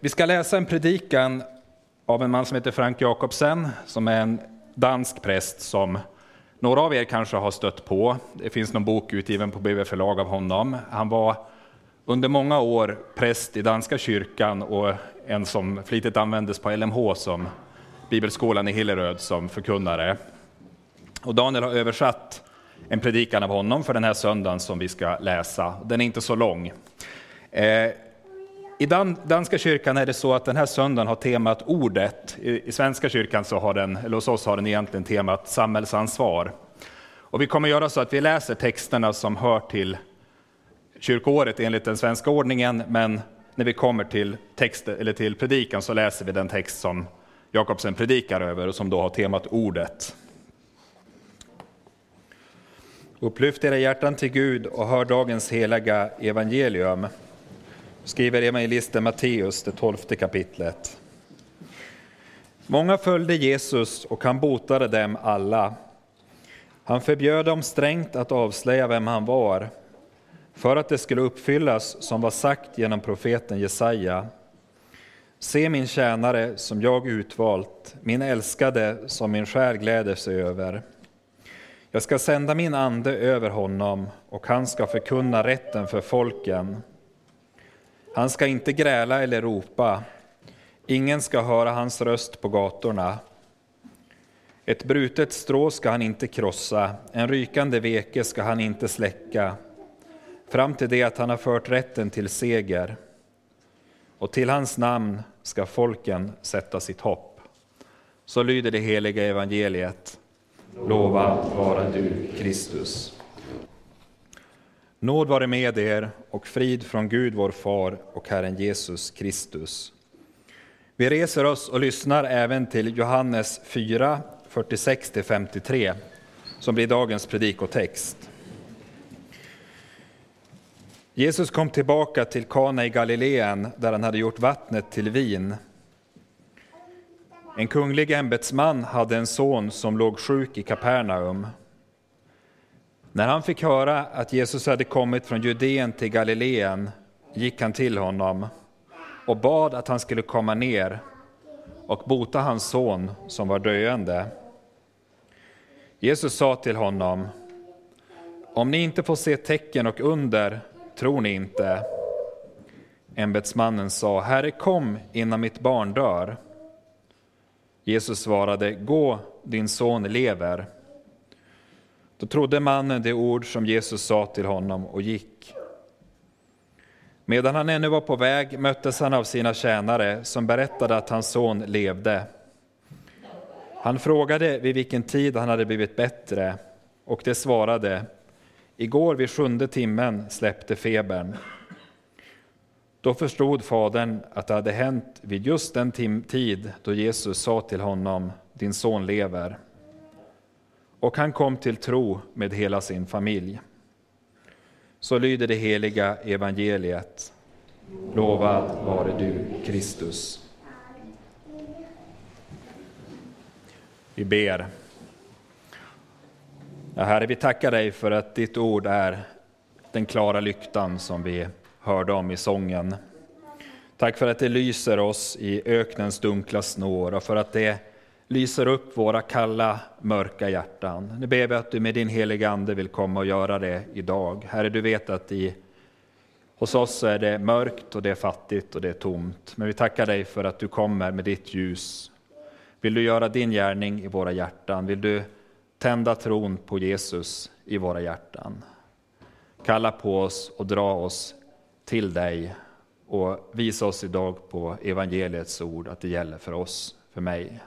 Vi ska läsa en predikan av en man som heter Frank Jakobsen, som är en dansk präst som några av er kanske har stött på. Det finns någon bok utgiven på BB förlag av honom. Han var under många år präst i danska kyrkan och en som flitigt användes på LMH som bibelskolan i Hilleröd som förkunnare. Och Daniel har översatt en predikan av honom för den här söndagen som vi ska läsa. Den är inte så lång. Eh, i Dan danska kyrkan är det så att den här söndagen har temat ordet. I, I, svenska kyrkan så har den, eller hos oss har den egentligen temat samhällsansvar. Och vi kommer göra så att vi läser texterna som hör till kyrkoåret enligt den svenska ordningen, men när vi kommer till, text, eller till predikan så läser vi den text som Jakobsen predikar över och som då har temat ordet. Upplyft era hjärtan till Gud och hör dagens heliga evangelium skriver evangelisten Matteus, det tolfte kapitlet. Många följde Jesus och han botade dem alla. Han förbjöd dem strängt att avslöja vem han var, för att det skulle uppfyllas som var sagt genom profeten Jesaja. Se min tjänare som jag utvalt, min älskade som min själ gläder sig över. Jag ska sända min ande över honom och han ska förkunna rätten för folken. Han ska inte gräla eller ropa, ingen ska höra hans röst på gatorna. Ett brutet strå ska han inte krossa, en rykande veke ska han inte släcka, fram till det att han har fört rätten till seger. Och till hans namn ska folken sätta sitt hopp. Så lyder det heliga evangeliet. Lovad vara du, Kristus. Nåd vare med er och frid från Gud vår Far och Herren Jesus Kristus. Vi reser oss och lyssnar även till Johannes 4, 46-53, som blir dagens predikotext. Jesus kom tillbaka till Kana i Galileen, där han hade gjort vattnet till vin. En kunglig ämbetsman hade en son som låg sjuk i Kapernaum. När han fick höra att Jesus hade kommit från Judeen till Galileen gick han till honom och bad att han skulle komma ner och bota hans son som var döende. Jesus sa till honom, om ni inte får se tecken och under tror ni inte. Ämbetsmannen sa, Herre kom innan mitt barn dör. Jesus svarade, gå, din son lever. Då trodde mannen det ord som Jesus sa till honom och gick. Medan han ännu var på väg möttes han av sina tjänare som berättade att hans son levde. Han frågade vid vilken tid han hade blivit bättre och det svarade Igår vid sjunde timmen släppte febern. Då förstod fadern att det hade hänt vid just den tid då Jesus sa till honom Din son lever och han kom till tro med hela sin familj. Så lyder det heliga evangeliet. Lovad vare du, Kristus. Vi ber. Ja, herre, vi tackar dig för att ditt ord är den klara lyktan som vi hörde om i sången. Tack för att det lyser oss i öknens dunkla snår och för att det lyser upp våra kalla, mörka hjärtan. Nu ber vi att du med din heliga Ande vill komma och göra det idag. Herre, du vet att i, hos oss är det mörkt och det är fattigt och det är tomt. Men vi tackar dig för att du kommer med ditt ljus. Vill du göra din gärning i våra hjärtan? Vill du tända tron på Jesus i våra hjärtan? Kalla på oss och dra oss till dig och visa oss idag på evangeliets ord att det gäller för oss, för mig.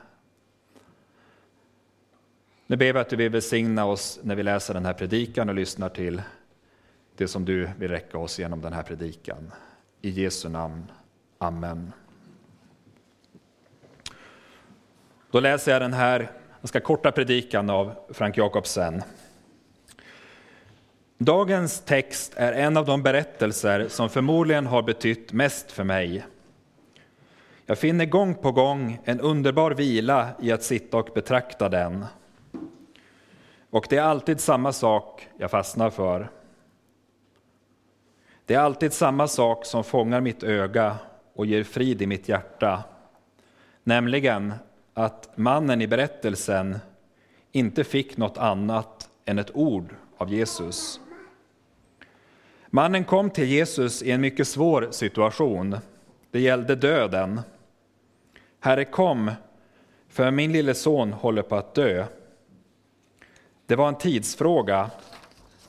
Nu ber vi att du vill välsigna oss när vi läser den här predikan och lyssnar till det som du vill räcka oss genom den här predikan. I Jesu namn. Amen. Då läser jag den här ganska korta predikan av Frank Jakobsen. Dagens text är en av de berättelser som förmodligen har betytt mest för mig. Jag finner gång på gång en underbar vila i att sitta och betrakta den. Och det är alltid samma sak jag fastnar för. Det är alltid samma sak som fångar mitt öga och ger frid i mitt hjärta. Nämligen att mannen i berättelsen inte fick något annat än ett ord av Jesus. Mannen kom till Jesus i en mycket svår situation. Det gällde döden. Herre, kom, för min lille son håller på att dö. Det var en tidsfråga.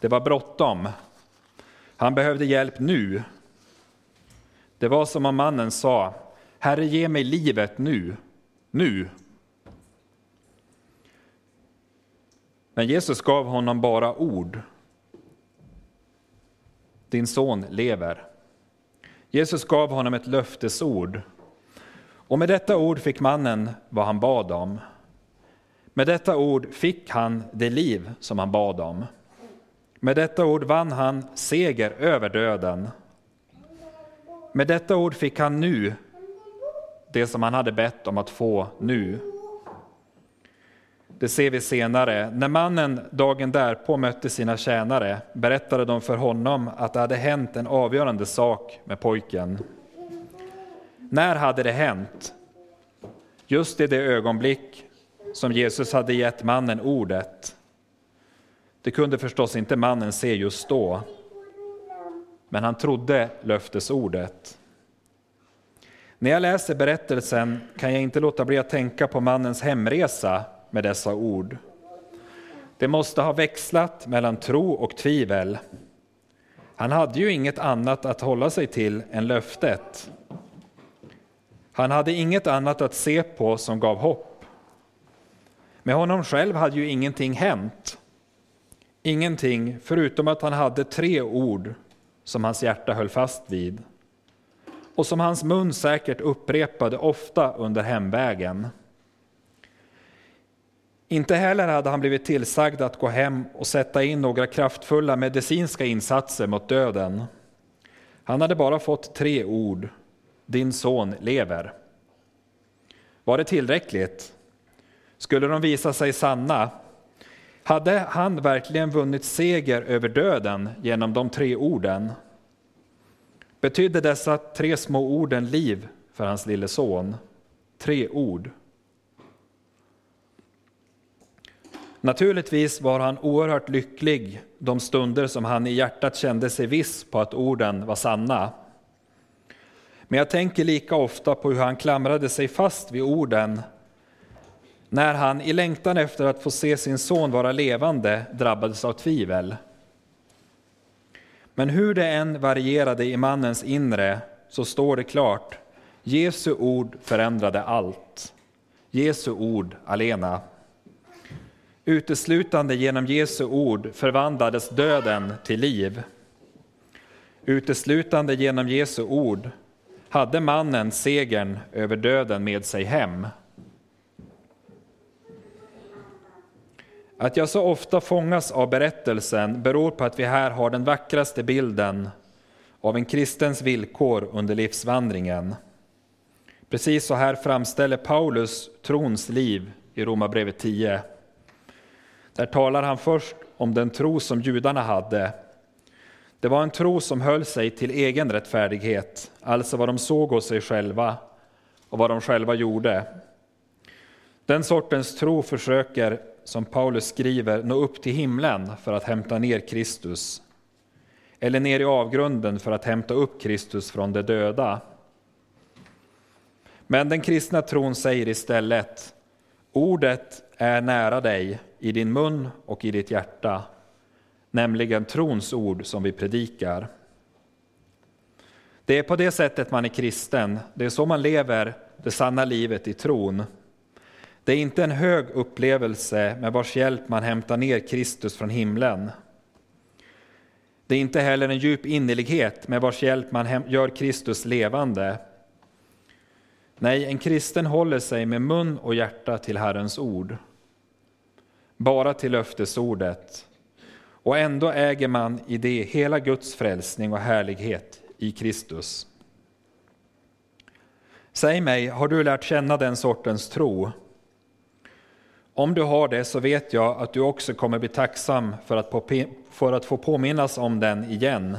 Det var bråttom. Han behövde hjälp nu. Det var som om mannen sa, Herre, ge mig livet nu, nu. Men Jesus gav honom bara ord. Din son lever. Jesus gav honom ett löftesord. Och med detta ord fick mannen vad han bad om. Med detta ord fick han det liv som han bad om. Med detta ord vann han seger över döden. Med detta ord fick han nu det som han hade bett om att få nu. Det ser vi senare. När mannen dagen därpå mötte sina tjänare berättade de för honom att det hade hänt en avgörande sak med pojken. När hade det hänt? Just i det ögonblick som Jesus hade gett mannen ordet. Det kunde förstås inte mannen se just då, men han trodde löftesordet. När jag läser berättelsen kan jag inte låta bli att tänka på mannens hemresa med dessa ord. Det måste ha växlat mellan tro och tvivel. Han hade ju inget annat att hålla sig till än löftet. Han hade inget annat att se på som gav hopp. Med honom själv hade ju ingenting hänt. Ingenting förutom att han hade tre ord som hans hjärta höll fast vid och som hans mun säkert upprepade ofta under hemvägen. Inte heller hade han blivit tillsagd att gå hem och sätta in några kraftfulla medicinska insatser mot döden. Han hade bara fått tre ord. Din son lever. Var det tillräckligt? Skulle de visa sig sanna? Hade han verkligen vunnit seger över döden genom de tre orden? Betydde dessa tre små orden liv för hans lille son? Tre ord. Naturligtvis var han oerhört lycklig de stunder som han i hjärtat kände sig viss på att orden var sanna. Men jag tänker lika ofta på hur han klamrade sig fast vid orden när han i längtan efter att få se sin son vara levande drabbades av tvivel. Men hur det än varierade i mannens inre så står det klart, Jesu ord förändrade allt. Jesu ord alena. Uteslutande genom Jesu ord förvandlades döden till liv. Uteslutande genom Jesu ord hade mannen segern över döden med sig hem. Att jag så ofta fångas av berättelsen beror på att vi här har den vackraste bilden av en kristens villkor under livsvandringen. Precis så här framställer Paulus trons liv i Romarbrevet 10. Där talar han först om den tro som judarna hade. Det var en tro som höll sig till egen rättfärdighet, alltså vad de såg hos sig själva och vad de själva gjorde. Den sortens tro försöker som Paulus skriver, nå upp till himlen för att hämta ner Kristus. Eller ner i avgrunden för att hämta upp Kristus från de döda. Men den kristna tron säger istället, ordet är nära dig, i din mun och i ditt hjärta, nämligen trons ord som vi predikar. Det är på det sättet man är kristen, det är så man lever det sanna livet i tron. Det är inte en hög upplevelse med vars hjälp man hämtar ner Kristus från himlen. Det är inte heller en djup innerlighet med vars hjälp man gör Kristus levande. Nej, en kristen håller sig med mun och hjärta till Herrens ord. Bara till löftesordet. Och ändå äger man i det hela Guds frälsning och härlighet i Kristus. Säg mig, har du lärt känna den sortens tro? Om du har det så vet jag att du också kommer bli tacksam för att, för att få påminnas om den igen.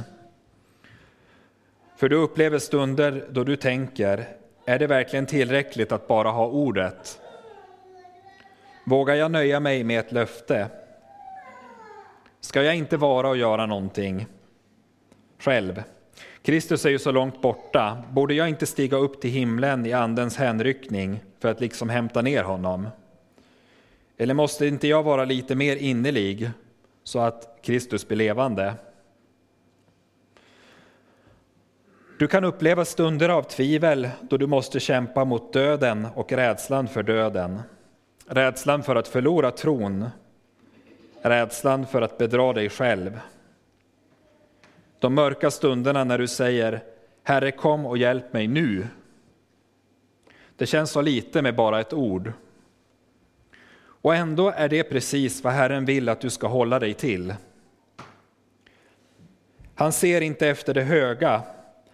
För du upplever stunder då du tänker, är det verkligen tillräckligt att bara ha ordet? Vågar jag nöja mig med ett löfte? Ska jag inte vara och göra någonting själv? Kristus är ju så långt borta, borde jag inte stiga upp till himlen i andens hänryckning för att liksom hämta ner honom? Eller måste inte jag vara lite mer innerlig så att Kristus blir levande? Du kan uppleva stunder av tvivel då du måste kämpa mot döden och rädslan för döden. Rädslan för att förlora tron. Rädslan för att bedra dig själv. De mörka stunderna när du säger Herre kom och hjälp mig nu. Det känns så lite med bara ett ord. Och ändå är det precis vad Herren vill att du ska hålla dig till. Han ser inte efter det höga,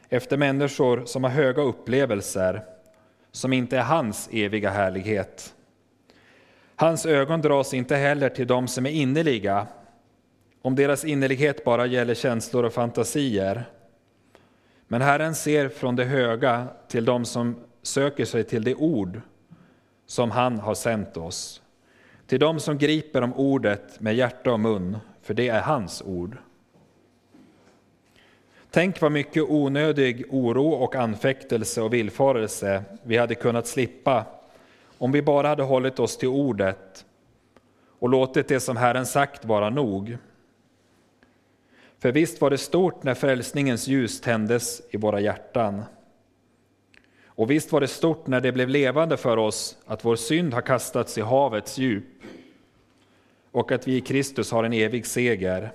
efter människor som har höga upplevelser, som inte är hans eviga härlighet. Hans ögon dras inte heller till dem som är innerliga, om deras innerlighet bara gäller känslor och fantasier. Men Herren ser från det höga till dem som söker sig till det ord som han har sänt oss. Till dem som griper om ordet med hjärta och mun, för det är hans ord. Tänk vad mycket onödig oro och anfäktelse och villfarelse vi hade kunnat slippa om vi bara hade hållit oss till ordet och låtit det som Herren sagt vara nog. För visst var det stort när frälsningens ljus tändes i våra hjärtan. Och visst var det stort när det blev levande för oss att vår synd har kastats i havets djup och att vi i Kristus har en evig seger.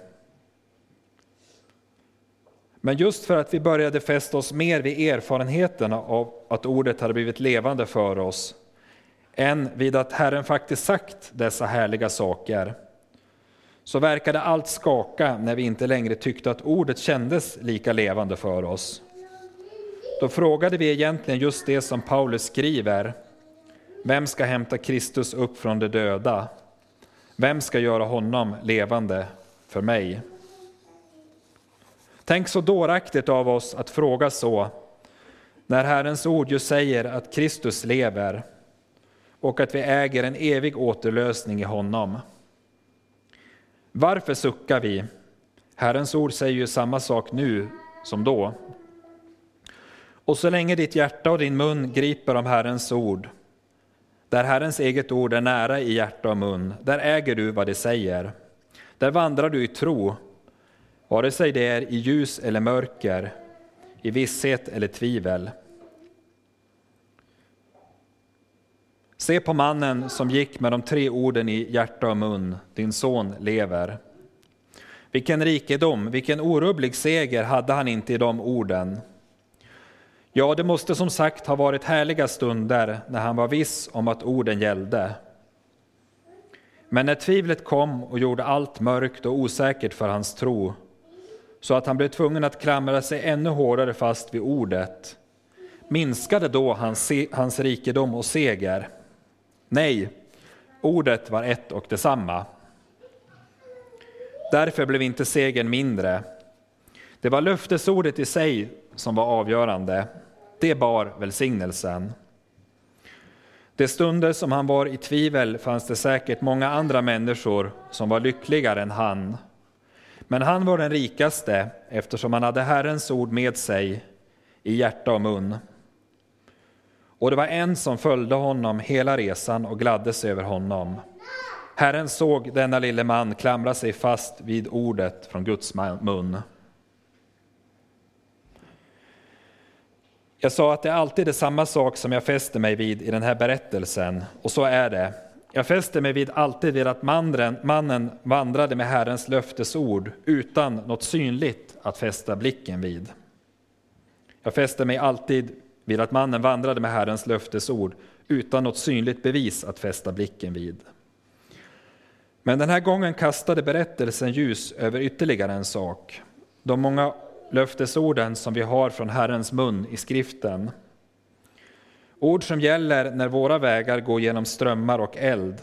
Men just för att vi började fästa oss mer vid erfarenheterna av att ordet hade blivit levande för oss än vid att Herren faktiskt sagt dessa härliga saker så verkade allt skaka när vi inte längre tyckte att ordet kändes lika levande för oss. Då frågade vi egentligen just det som Paulus skriver. Vem ska hämta Kristus upp från de döda? Vem ska göra honom levande för mig? Tänk så dåraktigt av oss att fråga så, när Herrens ord ju säger att Kristus lever och att vi äger en evig återlösning i honom. Varför suckar vi? Herrens ord säger ju samma sak nu som då. Och så länge ditt hjärta och din mun griper om Herrens ord, där Herrens eget ord är nära i hjärta och mun, där äger du vad det säger. Där vandrar du i tro, vare sig det är i ljus eller mörker, i visshet eller tvivel. Se på mannen som gick med de tre orden i hjärta och mun, din son lever. Vilken rikedom, vilken orubblig seger hade han inte i de orden. Ja, det måste som sagt ha varit härliga stunder när han var viss om att orden gällde. Men när tvivlet kom och gjorde allt mörkt och osäkert för hans tro, så att han blev tvungen att klamra sig ännu hårdare fast vid ordet, minskade då hans, hans rikedom och seger. Nej, ordet var ett och detsamma. Därför blev inte segern mindre. Det var löftesordet i sig som var avgörande. Det bar välsignelsen. De stunder som han var i tvivel fanns det säkert många andra människor som var lyckligare än han. Men han var den rikaste eftersom han hade Herrens ord med sig i hjärta och mun. Och det var en som följde honom hela resan och gladdes över honom. Herren såg denna lille man klamra sig fast vid ordet från Guds mun. Jag sa att det alltid är samma sak som jag fäster mig vid i den här berättelsen, och så är det. Jag fäster mig vid alltid vid att mannen, mannen vandrade med Herrens löftesord utan något synligt att fästa blicken vid. Jag fäster mig alltid vid att mannen vandrade med Herrens löftesord utan något synligt bevis att fästa blicken vid. Men den här gången kastade berättelsen ljus över ytterligare en sak. De många löftesorden som vi har från Herrens mun i skriften. Ord som gäller när våra vägar går genom strömmar och eld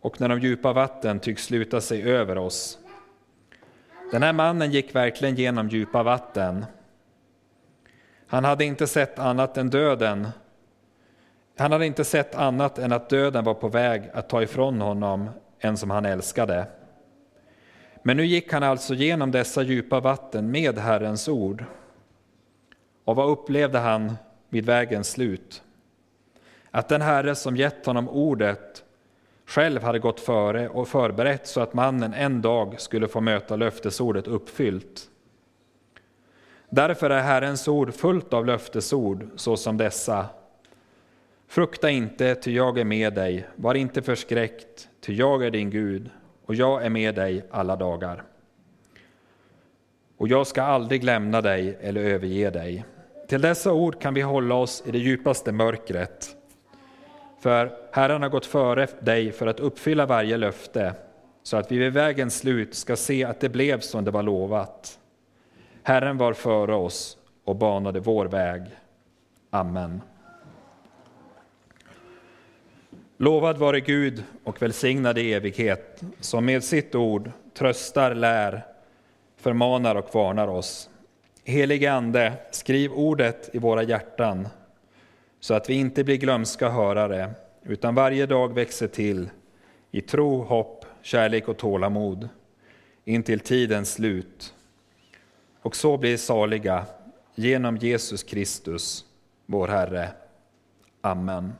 och när de djupa vatten tycks sluta sig över oss. Den här mannen gick verkligen genom djupa vatten. Han hade inte sett annat än döden. Han hade inte sett annat än att döden var på väg att ta ifrån honom en som han älskade. Men nu gick han alltså genom dessa djupa vatten med Herrens ord. Och vad upplevde han vid vägens slut? Att den Herre som gett honom ordet själv hade gått före och förberett så att mannen en dag skulle få möta löftesordet uppfyllt. Därför är Herrens ord fullt av löftesord såsom dessa. Frukta inte, ty jag är med dig. Var inte förskräckt, ty jag är din Gud och jag är med dig alla dagar. Och jag ska aldrig lämna dig eller överge dig. Till dessa ord kan vi hålla oss i det djupaste mörkret. För Herren har gått före dig för att uppfylla varje löfte, så att vi vid vägens slut ska se att det blev som det var lovat. Herren var före oss och banade vår väg. Amen. Lovad vare Gud och välsignad i evighet, som med sitt ord tröstar, lär, förmanar och varnar oss. Helige Ande, skriv ordet i våra hjärtan, så att vi inte blir glömska hörare, utan varje dag växer till i tro, hopp, kärlek och tålamod, intill tidens slut. Och så blir saliga genom Jesus Kristus, vår Herre. Amen.